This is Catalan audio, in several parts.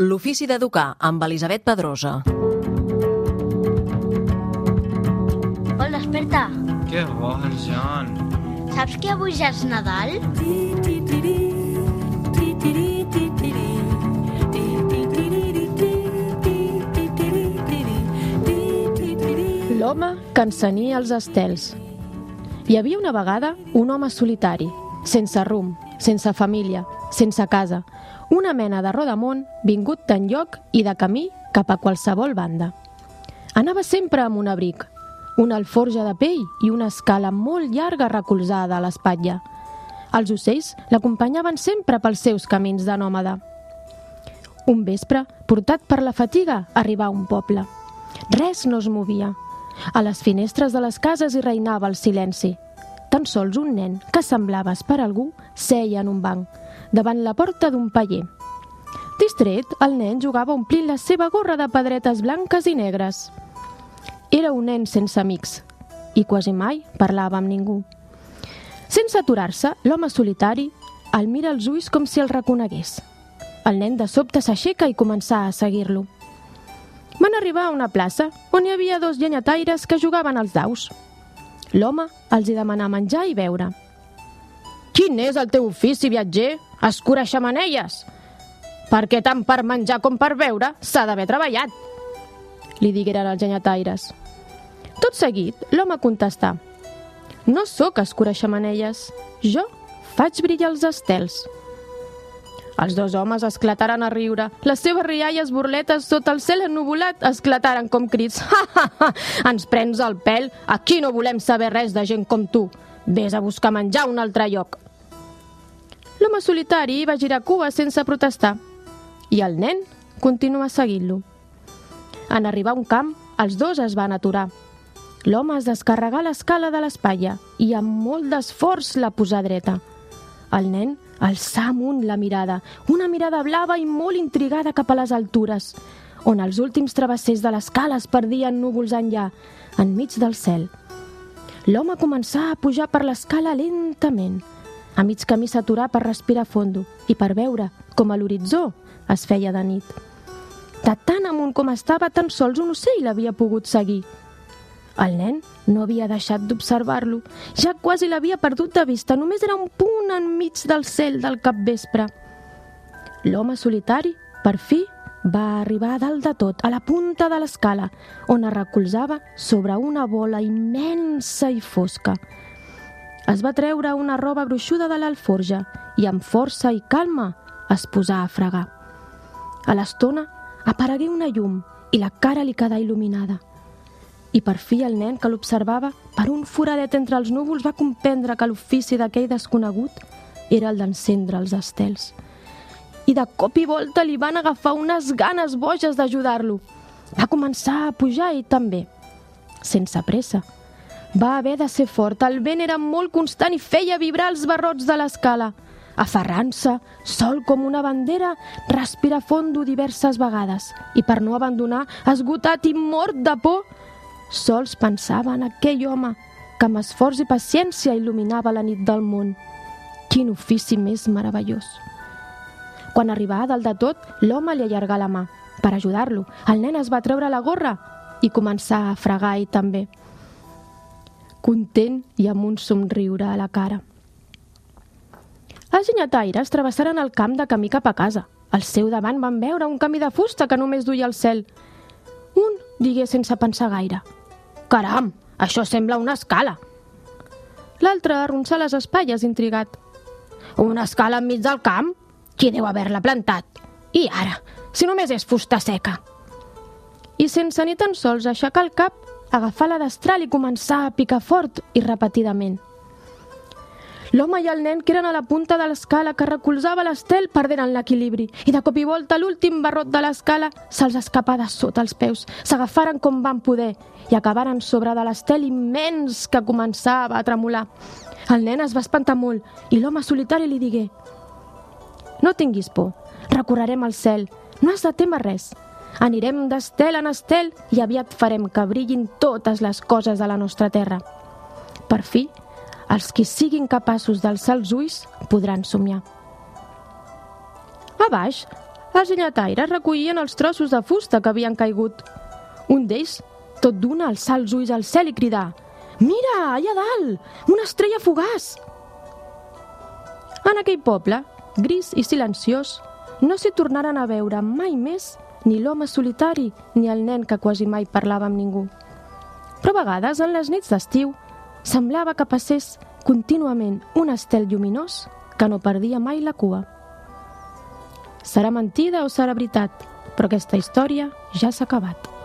L'ofici d'educar amb Elisabet Pedrosa. Hola, desperta. Què vols, John? Saps que avui ja és Nadal? L'home que ensenia els estels. Hi havia una vegada un home solitari, sense rum, sense família, sense casa, una mena de rodamont vingut d'enlloc i de camí cap a qualsevol banda. Anava sempre amb un abric, una alforja de pell i una escala molt llarga recolzada a l'espatlla. Els ocells l'acompanyaven sempre pels seus camins de nòmada. Un vespre, portat per la fatiga, arribà a un poble. Res no es movia. A les finestres de les cases hi reinava el silenci. Tan sols un nen, que semblava esperar algú, seia en un banc, davant la porta d'un paller. Distret, el nen jugava omplint la seva gorra de pedretes blanques i negres. Era un nen sense amics i quasi mai parlava amb ningú. Sense aturar-se, l'home solitari el mira als ulls com si el reconegués. El nen de sobte s'aixeca i començà a seguir-lo. Van arribar a una plaça on hi havia dos llenyataires que jugaven als daus. L'home els hi demanà menjar i beure. Quin és el teu ofici, viatger? Escurar xamanelles? Perquè tant per menjar com per beure s'ha d'haver treballat, li digueren els llenyataires. Tot seguit, l'home contestà. No sóc escura xamanelles, jo faig brillar els estels. Els dos homes esclataren a riure. Les seves rialles burletes sota el cel ennuvolat esclataren com crits. Ha, ha, ha! Ens prens el pèl? Aquí no volem saber res de gent com tu. Vés a buscar menjar a un altre lloc. L'home solitari va girar cua sense protestar i el nen continua seguint-lo. En arribar a un camp, els dos es van aturar. L'home es descarregà l'escala de l'espatlla i amb molt d'esforç la posà dreta. El nen alçà amunt la mirada, una mirada blava i molt intrigada cap a les altures, on els últims travessers de l'escala es perdien núvols enllà, enmig del cel. L'home començà a pujar per l'escala lentament. A mig camí s'aturà per respirar fondo i per veure com a l'horitzó es feia de nit. De tan amunt com estava, tan sols un ocell l'havia pogut seguir. El nen no havia deixat d'observar-lo. Ja quasi l'havia perdut de vista. Només era un punt enmig del cel del capvespre. L'home solitari, per fi, va arribar a dalt de tot, a la punta de l'escala, on es recolzava sobre una bola immensa i fosca. Es va treure una roba gruixuda de l'alforja i amb força i calma es posà a fregar. A l'estona aparegué una llum i la cara li quedà il·luminada. I per fi el nen que l'observava, per un foradet entre els núvols, va comprendre que l'ofici d'aquell desconegut era el d'encendre els estels. I de cop i volta li van agafar unes ganes boges d'ajudar-lo. Va començar a pujar i també, sense pressa. Va haver de ser fort, el vent era molt constant i feia vibrar els barrots de l'escala. Aferrant-se, sol com una bandera, respira fondo diverses vegades i per no abandonar, esgotat i mort de por, sols pensava en aquell home que amb esforç i paciència il·luminava la nit del món. Quin ofici més meravellós! Quan arribà a dalt de tot, l'home li allargà la mà. Per ajudar-lo, el nen es va treure la gorra i començar a fregar ell també. Content i amb un somriure a la cara. Els llenyataires travessaren el camp de camí cap a casa. Al seu davant van veure un camí de fusta que només duia al cel. Un digué sense pensar gaire. Caram, això sembla una escala. L'altre arronsà les espatlles, intrigat. Una escala enmig del camp? Qui deu haver-la plantat? I ara, si només és fusta seca. I sense ni tan sols aixecar el cap, agafar la destral i començar a picar fort i repetidament. L'home i el nen que eren a la punta de l'escala que recolzava l'estel perderen l'equilibri i de cop i volta l'últim barrot de l'escala se'ls escapà de sota els peus. S'agafaren com van poder i acabaren sobre de l'estel immens que començava a tremolar. El nen es va espantar molt i l'home solitari li digué No tinguis por, recorrerem al cel, no has de témer res. Anirem d'estel en estel i aviat farem que brillin totes les coses de la nostra terra. Per fi, els qui siguin capaços d'alçar els ulls podran somiar. A baix, Els llenyataires recollien els trossos de fusta que havien caigut. Un d'ells, tot d'una, alçar els ulls al cel i cridar «Mira, allà dalt! Una estrella fugaç!» En aquell poble, gris i silenciós, no s'hi tornaren a veure mai més ni l'home solitari ni el nen que quasi mai parlava amb ningú. Però a vegades, en les nits d'estiu, semblava que passés contínuament un estel lluminós que no perdia mai la cua. Serà mentida o serà veritat, però aquesta història ja s'ha acabat.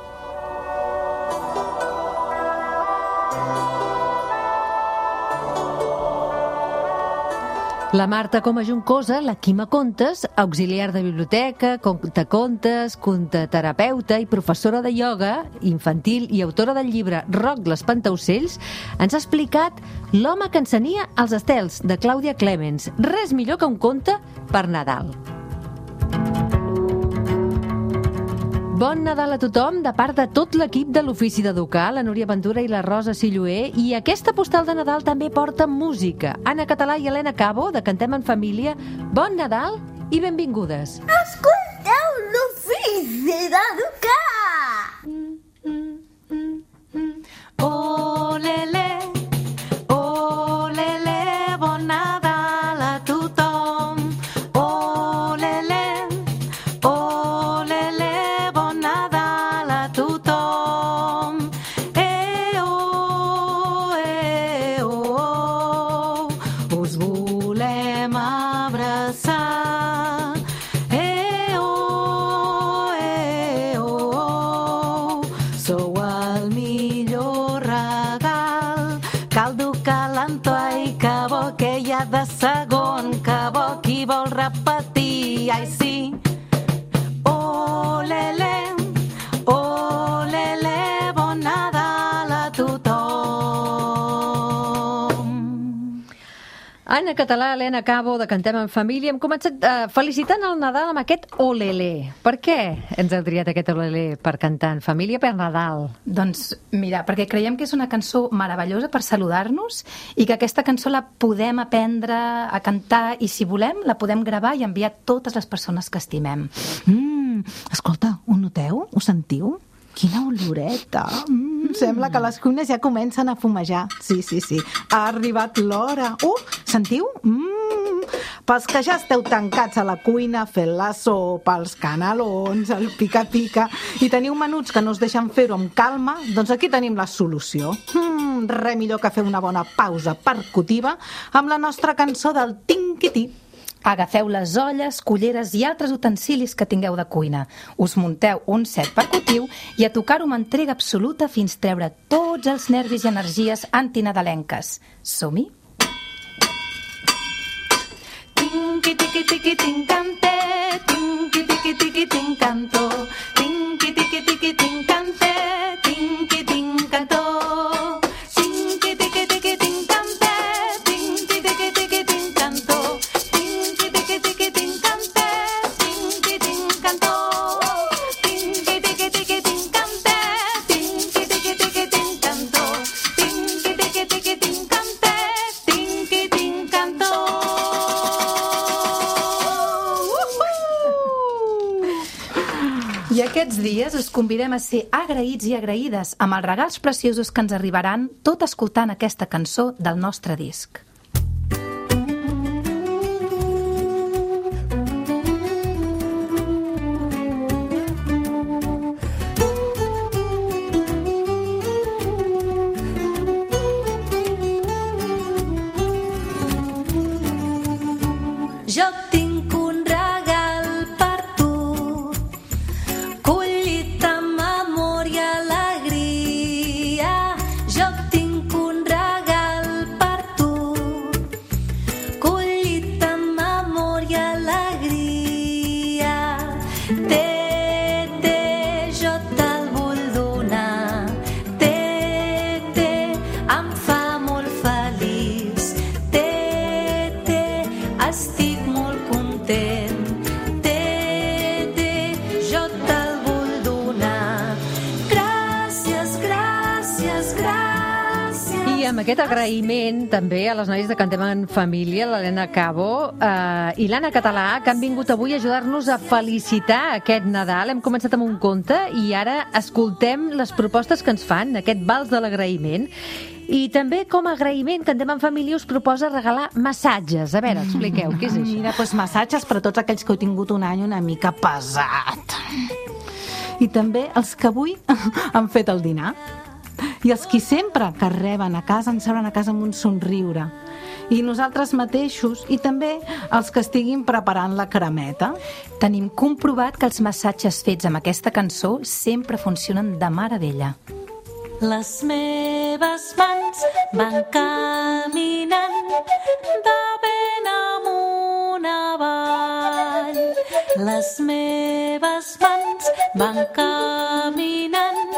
La Marta com a Juncosa, la Quima Contes, auxiliar de biblioteca, contacontes, contaterapeuta i professora de ioga infantil i autora del llibre Roc l'Espantaocells, ens ha explicat L'home que encenia els estels, de Clàudia Clemens. Res millor que un conte per Nadal. Bon Nadal a tothom de part de tot l'equip de l'Ofici d'Educar, la Núria Ventura i la Rosa Silloé, i aquesta postal de Nadal també porta música. Anna Català i Helena Cabo, de Cantem en Família, bon Nadal i benvingudes. Escolteu l'ofici d'educar! Oh, Anna Català, Helena Cabo, de Cantem en Família, hem començat eh, felicitant el Nadal amb aquest olele. Per què ens heu triat aquest olele per cantar en família per Nadal? Doncs mira, perquè creiem que és una cançó meravellosa per saludar-nos i que aquesta cançó la podem aprendre a cantar i si volem la podem gravar i enviar a totes les persones que estimem. Mm, escolta, ho noteu? Ho sentiu? Quina oloreta! Mm, sembla que les cuines ja comencen a fumejar. Sí, sí, sí. Ha arribat l'hora. Uh, sentiu? Mm, pels que ja esteu tancats a la cuina fent la sopa, els canelons, el pica-pica, i teniu menuts que no us deixen fer-ho amb calma, doncs aquí tenim la solució. Mm, res millor que fer una bona pausa percutiva amb la nostra cançó del Tinquití. Agafeu les olles, culleres i altres utensilis que tingueu de cuina. Us munteu un set percutiu i a tocar-ho amb entrega absoluta fins treure tots els nervis i energies antinadalenques. Som-hi? Tinqui, tiqui, tiqui, tincante, tinqui, tiqui, tiqui, tincanto, I aquests dies us convidem a ser agraïts i agraïdes amb els regals preciosos que ens arribaran tot escoltant aquesta cançó del nostre disc. Aquest agraïment també a les noies de Cantem en Família, l'Helena Cabo eh, i l'Anna Català, que han vingut avui a ajudar-nos a felicitar aquest Nadal. Hem començat amb un conte i ara escoltem les propostes que ens fan, aquest vals de l'agraïment. I també, com a agraïment, Cantem en Família us proposa regalar massatges. A veure, expliqueu, què és això? Mira, doncs massatges per a tots aquells que heu tingut un any una mica pesat. I també els que avui han fet el dinar. I els qui sempre que reben a casa ens seuran a casa amb un somriure. I nosaltres mateixos, i també els que estiguin preparant la cremeta. Tenim comprovat que els massatges fets amb aquesta cançó sempre funcionen de meravella. Les meves mans van caminant de ben amunt avall. Les meves mans van caminant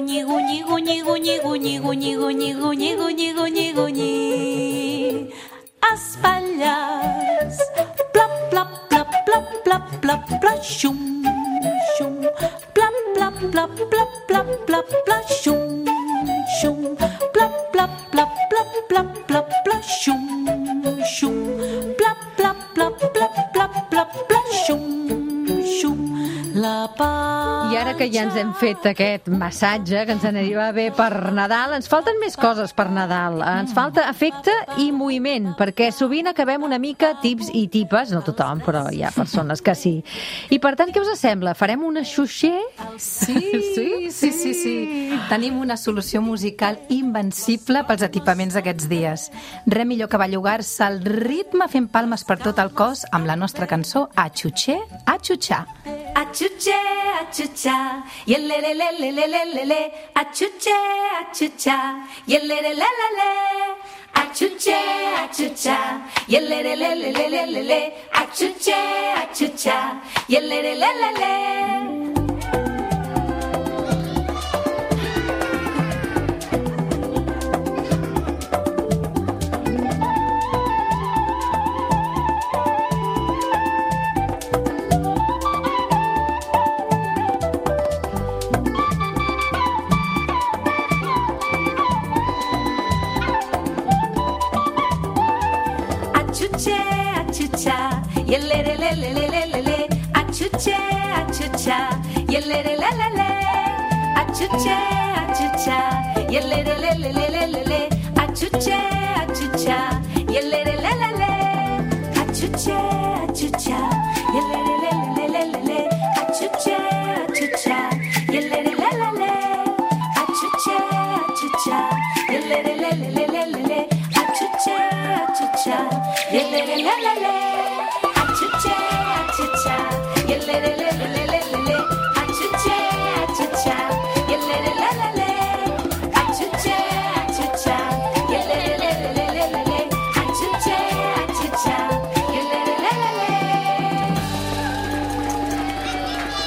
Nigo, nigo, nigo, nigo, nigo, nigo, nigo, nigo, nigo, nigo, guñi. Aspallas, plop, plop, plop, plop, plop, plop, plop, shum, shum, plop, plop, plop, plop, plop, plop, plop. Ens hem fet aquest massatge, que ens anirà bé per Nadal, ens falten més coses per Nadal. Ens falta efecte i moviment, perquè sovint acabem una mica tips i tipes, no tothom, però hi ha persones que sí. I per tant, què us sembla? Farem una xuxer? Sí, sí, sí, sí, sí. Tenim una solució musical invencible pels equipaments d'aquests dies. Res millor que bellugar-se al ritme fent palmes per tot el cos amb la nostra cançó A xutxer, a xutxar. Achuche, achucha, yelelelelelelele, achuche, achucha, yelelelelele. Achuche, achucha, yelelelelelele, achuche, achucha, yelelelelele. Achuche, achucha, yelelelelele. Achuche, achucha, yelelelelelele,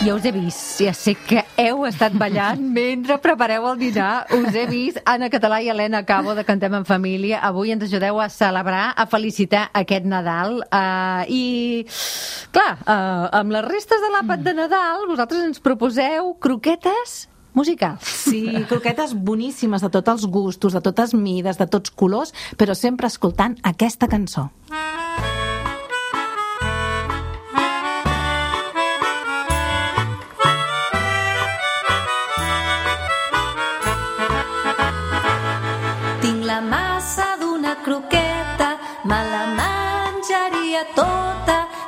Ja us he vist, ja sé que heu estat ballant mentre prepareu el dinar. Us he vist, Anna Català i Helena Cabo de Cantem en Família. Avui ens ajudeu a celebrar, a felicitar aquest Nadal. Uh, I, clar, uh, amb les restes de l'àpat de Nadal, vosaltres ens proposeu croquetes musicals. Sí, croquetes boníssimes de tots els gustos, de totes mides, de tots colors, però sempre escoltant aquesta cançó. Tinc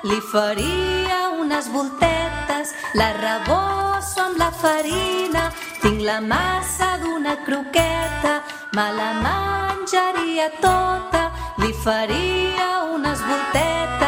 li faria unes voltetes, la rebosso amb la farina. Tinc la massa d'una croqueta, me la menjaria tota, li faria unes voltetes,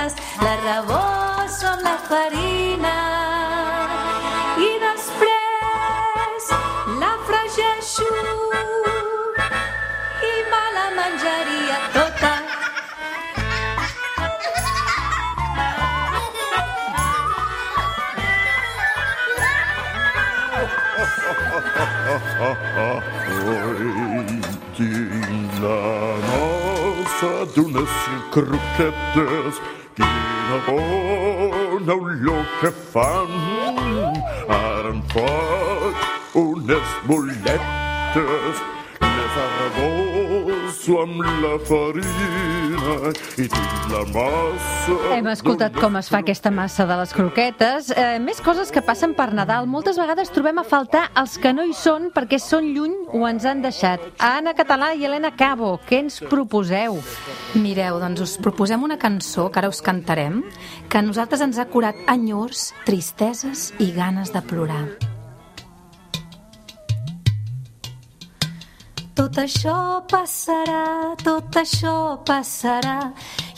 Dinanosa dunas croquetes Dinabona loca fan Aran fuck unes muletes La farina i tinc la massa... Hem escoltat com es fa aquesta massa de les croquetes. Eh, més coses que passen per Nadal. Moltes vegades trobem a faltar els que no hi són perquè són lluny o ens han deixat. Anna Català i Helena Cabo, què ens proposeu? Mireu, doncs us proposem una cançó que ara us cantarem, que a nosaltres ens ha curat enyors, tristeses i ganes de plorar. Tot això passarà, tot això passarà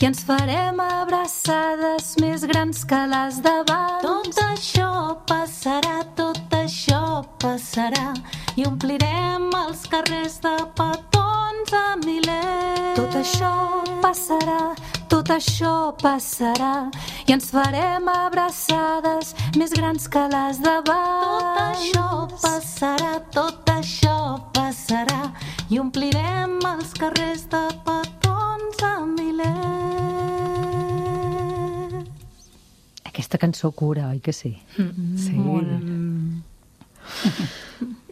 i ens farem abraçades més grans que les d'abans. Tot això passarà, tot això passarà i omplirem els carrers de petons a milers. Tot això passarà, tot això passarà i ens farem abraçades més grans que les d'abans. Tot això passarà, tot Aquesta cançó cura, oi que sí? sí.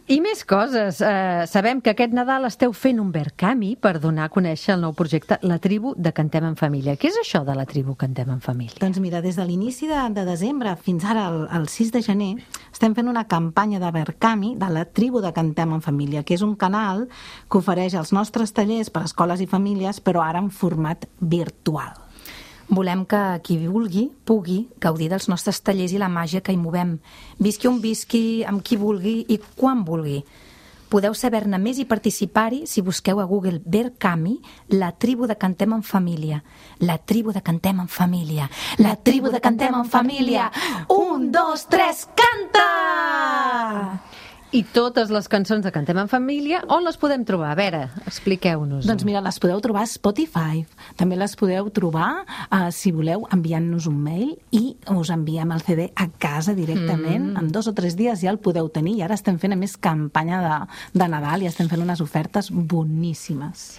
I més coses. Eh, sabem que aquest Nadal esteu fent un Verkami per donar a conèixer el nou projecte La Tribu de Cantem en Família. Què és això de La Tribu Cantem en Família? Doncs mira, des de l'inici de, de desembre fins ara, el, el 6 de gener, estem fent una campanya de Verkami de la tribu de Cantem en Família, que és un canal que ofereix els nostres tallers per a escoles i famílies, però ara en format virtual. Volem que qui vulgui pugui gaudir dels nostres tallers i la màgia que hi movem. Visqui on visqui, amb qui vulgui i quan vulgui. Podeu saber-ne més i participar-hi si busqueu a Google Verkami, la tribu de Cantem en Família. La tribu de Cantem en Família. La tribu de Cantem en Família. Un, dos, tres, canta! I totes les cançons de Cantem en Família, on les podem trobar? A veure, expliqueu-nos. Doncs mira, les podeu trobar a Spotify. També les podeu trobar, uh, si voleu, enviant-nos un mail i us enviem el CD a casa directament. Mm. En dos o tres dies ja el podeu tenir i ara estem fent, a més, campanya de, de Nadal i estem fent unes ofertes boníssimes.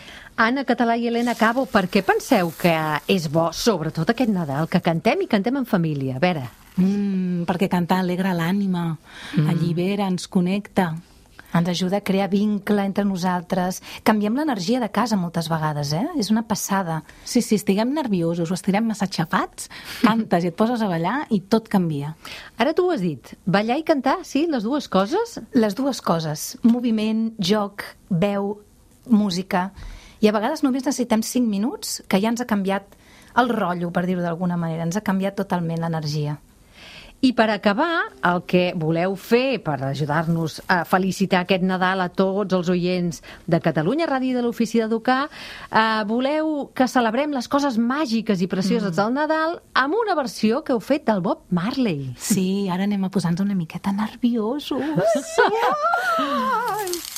Anna Català i Helena Cabo, per què penseu que és bo, sobretot aquest Nadal, que cantem i cantem en família? A veure, Mm, perquè cantar alegra l'ànima, mm. allibera, ens connecta. Ens ajuda a crear vincle entre nosaltres. Canviem l'energia de casa moltes vegades, eh? És una passada. Sí, sí, estiguem nerviosos o estirem massa xafats, cantes i et poses a ballar i tot canvia. Ara tu ho has dit, ballar i cantar, sí, les dues coses? Les dues coses, moviment, joc, veu, música... I a vegades només necessitem 5 minuts que ja ens ha canviat el rotllo, per dir-ho d'alguna manera. Ens ha canviat totalment l'energia. I per acabar, el que voleu fer per ajudar-nos a felicitar aquest Nadal a tots els oients de Catalunya Ràdio de l'Ofici d'Educar, eh, voleu que celebrem les coses màgiques i precioses mm. del Nadal amb una versió que heu fet del Bob Marley. Sí, ara anem a posar-nos una miqueta nerviosos. Ai.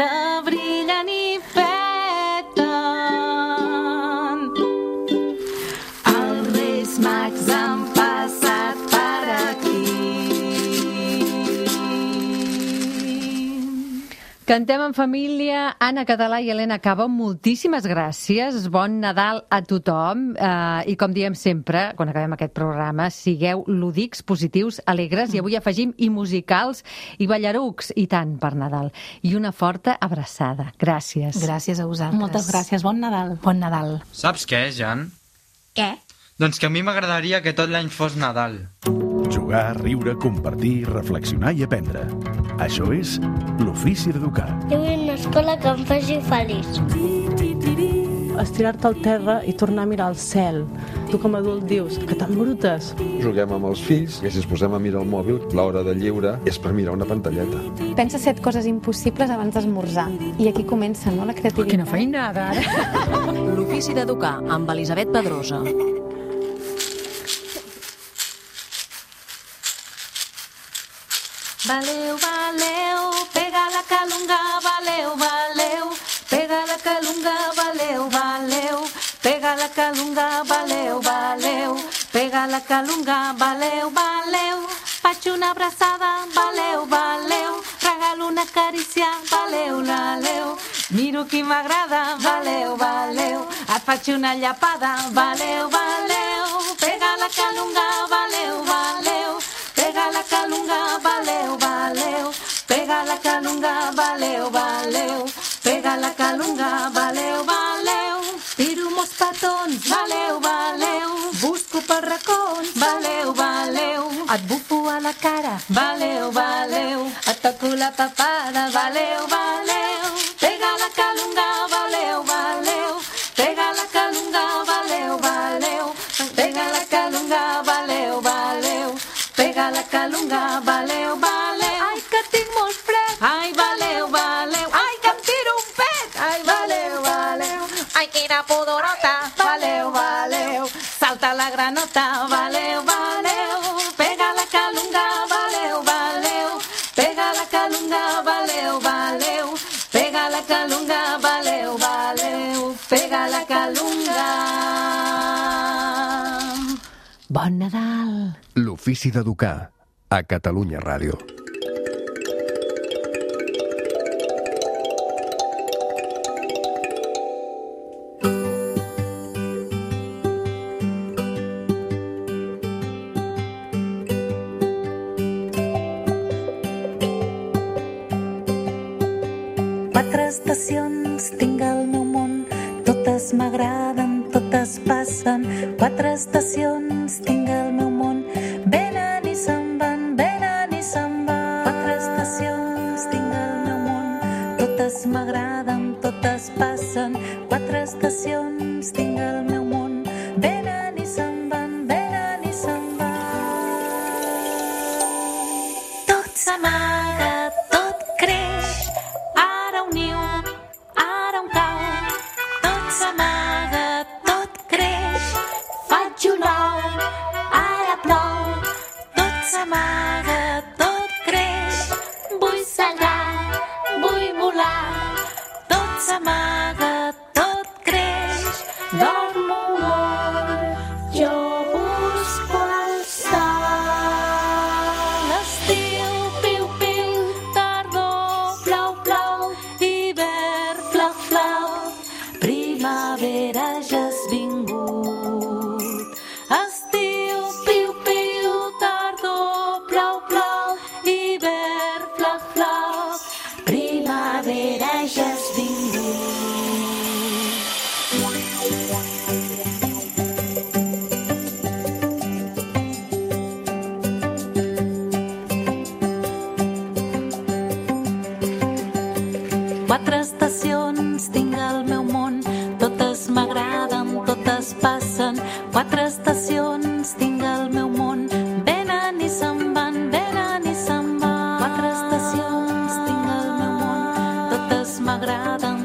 regals Cantem en família, Anna Català i Helena Cabo, moltíssimes gràcies, bon Nadal a tothom eh, i com diem sempre, quan acabem aquest programa, sigueu lúdics, positius, alegres i avui afegim i musicals i ballarucs, i tant per Nadal. I una forta abraçada. Gràcies. Gràcies a vosaltres. Moltes gràcies, bon Nadal. Bon Nadal. Saps què, Jan? Què? Doncs que a mi m'agradaria que tot l'any fos Nadal. Jugar jugar, riure, compartir, reflexionar i aprendre. Això és l'ofici d'educar. Jo vull una escola que em faci feliç. estirar-te al terra i tornar a mirar al cel. Tu com a adult dius que tan brutes. Juguem amb els fills, que si ens posem a mirar el mòbil, l'hora de lliure és per mirar una pantalleta. Pensa set coses impossibles abans d'esmorzar. I aquí comença, no?, la creativitat. Quina feinada, ara. L'ofici d'educar amb Elisabet Pedrosa. Valeu, valeu, pega la calunga, valeu, valeu, pega la calunga, valeu, valeu, pega la calunga, valeu, valeu, pega la calunga, valeu, valeu, faig una abraçada, valeu, valeu, regalo una carícia, valeu, valeu, miro qui m'agrada, valeu, valeu, et faig una llapada, valeu, valeu, pega la calunga, valeu, pega la calunga, valeu, valeu, pega la calunga, valeu, valeu, tiro molts petons, valeu, valeu, busco per racons, valeu, valeu, et bufo a la cara, valeu, valeu, et toco la papada, valeu, valeu, pega la calunga, valeu, valeu, pega la calunga, valeu, valeu, pega la calunga, valeu, valeu, pega la calunga, valeu, valeu, ai, valeu, valeu, ai que em tiro un pet, ai, valeu, valeu, ai quina pudorota, valeu, valeu, salta la granota, valeu, valeu, pega la calunga, valeu, valeu, pega la calunga, valeu, valeu, pega la calunga, valeu, valeu, pega la calunga. Bon Nadal! L'ofici d'educar a Catalunya Ràdio. Estacions tinc al meu món, totes m'agraden, totes passen. Quatre estacions tinc m'agraden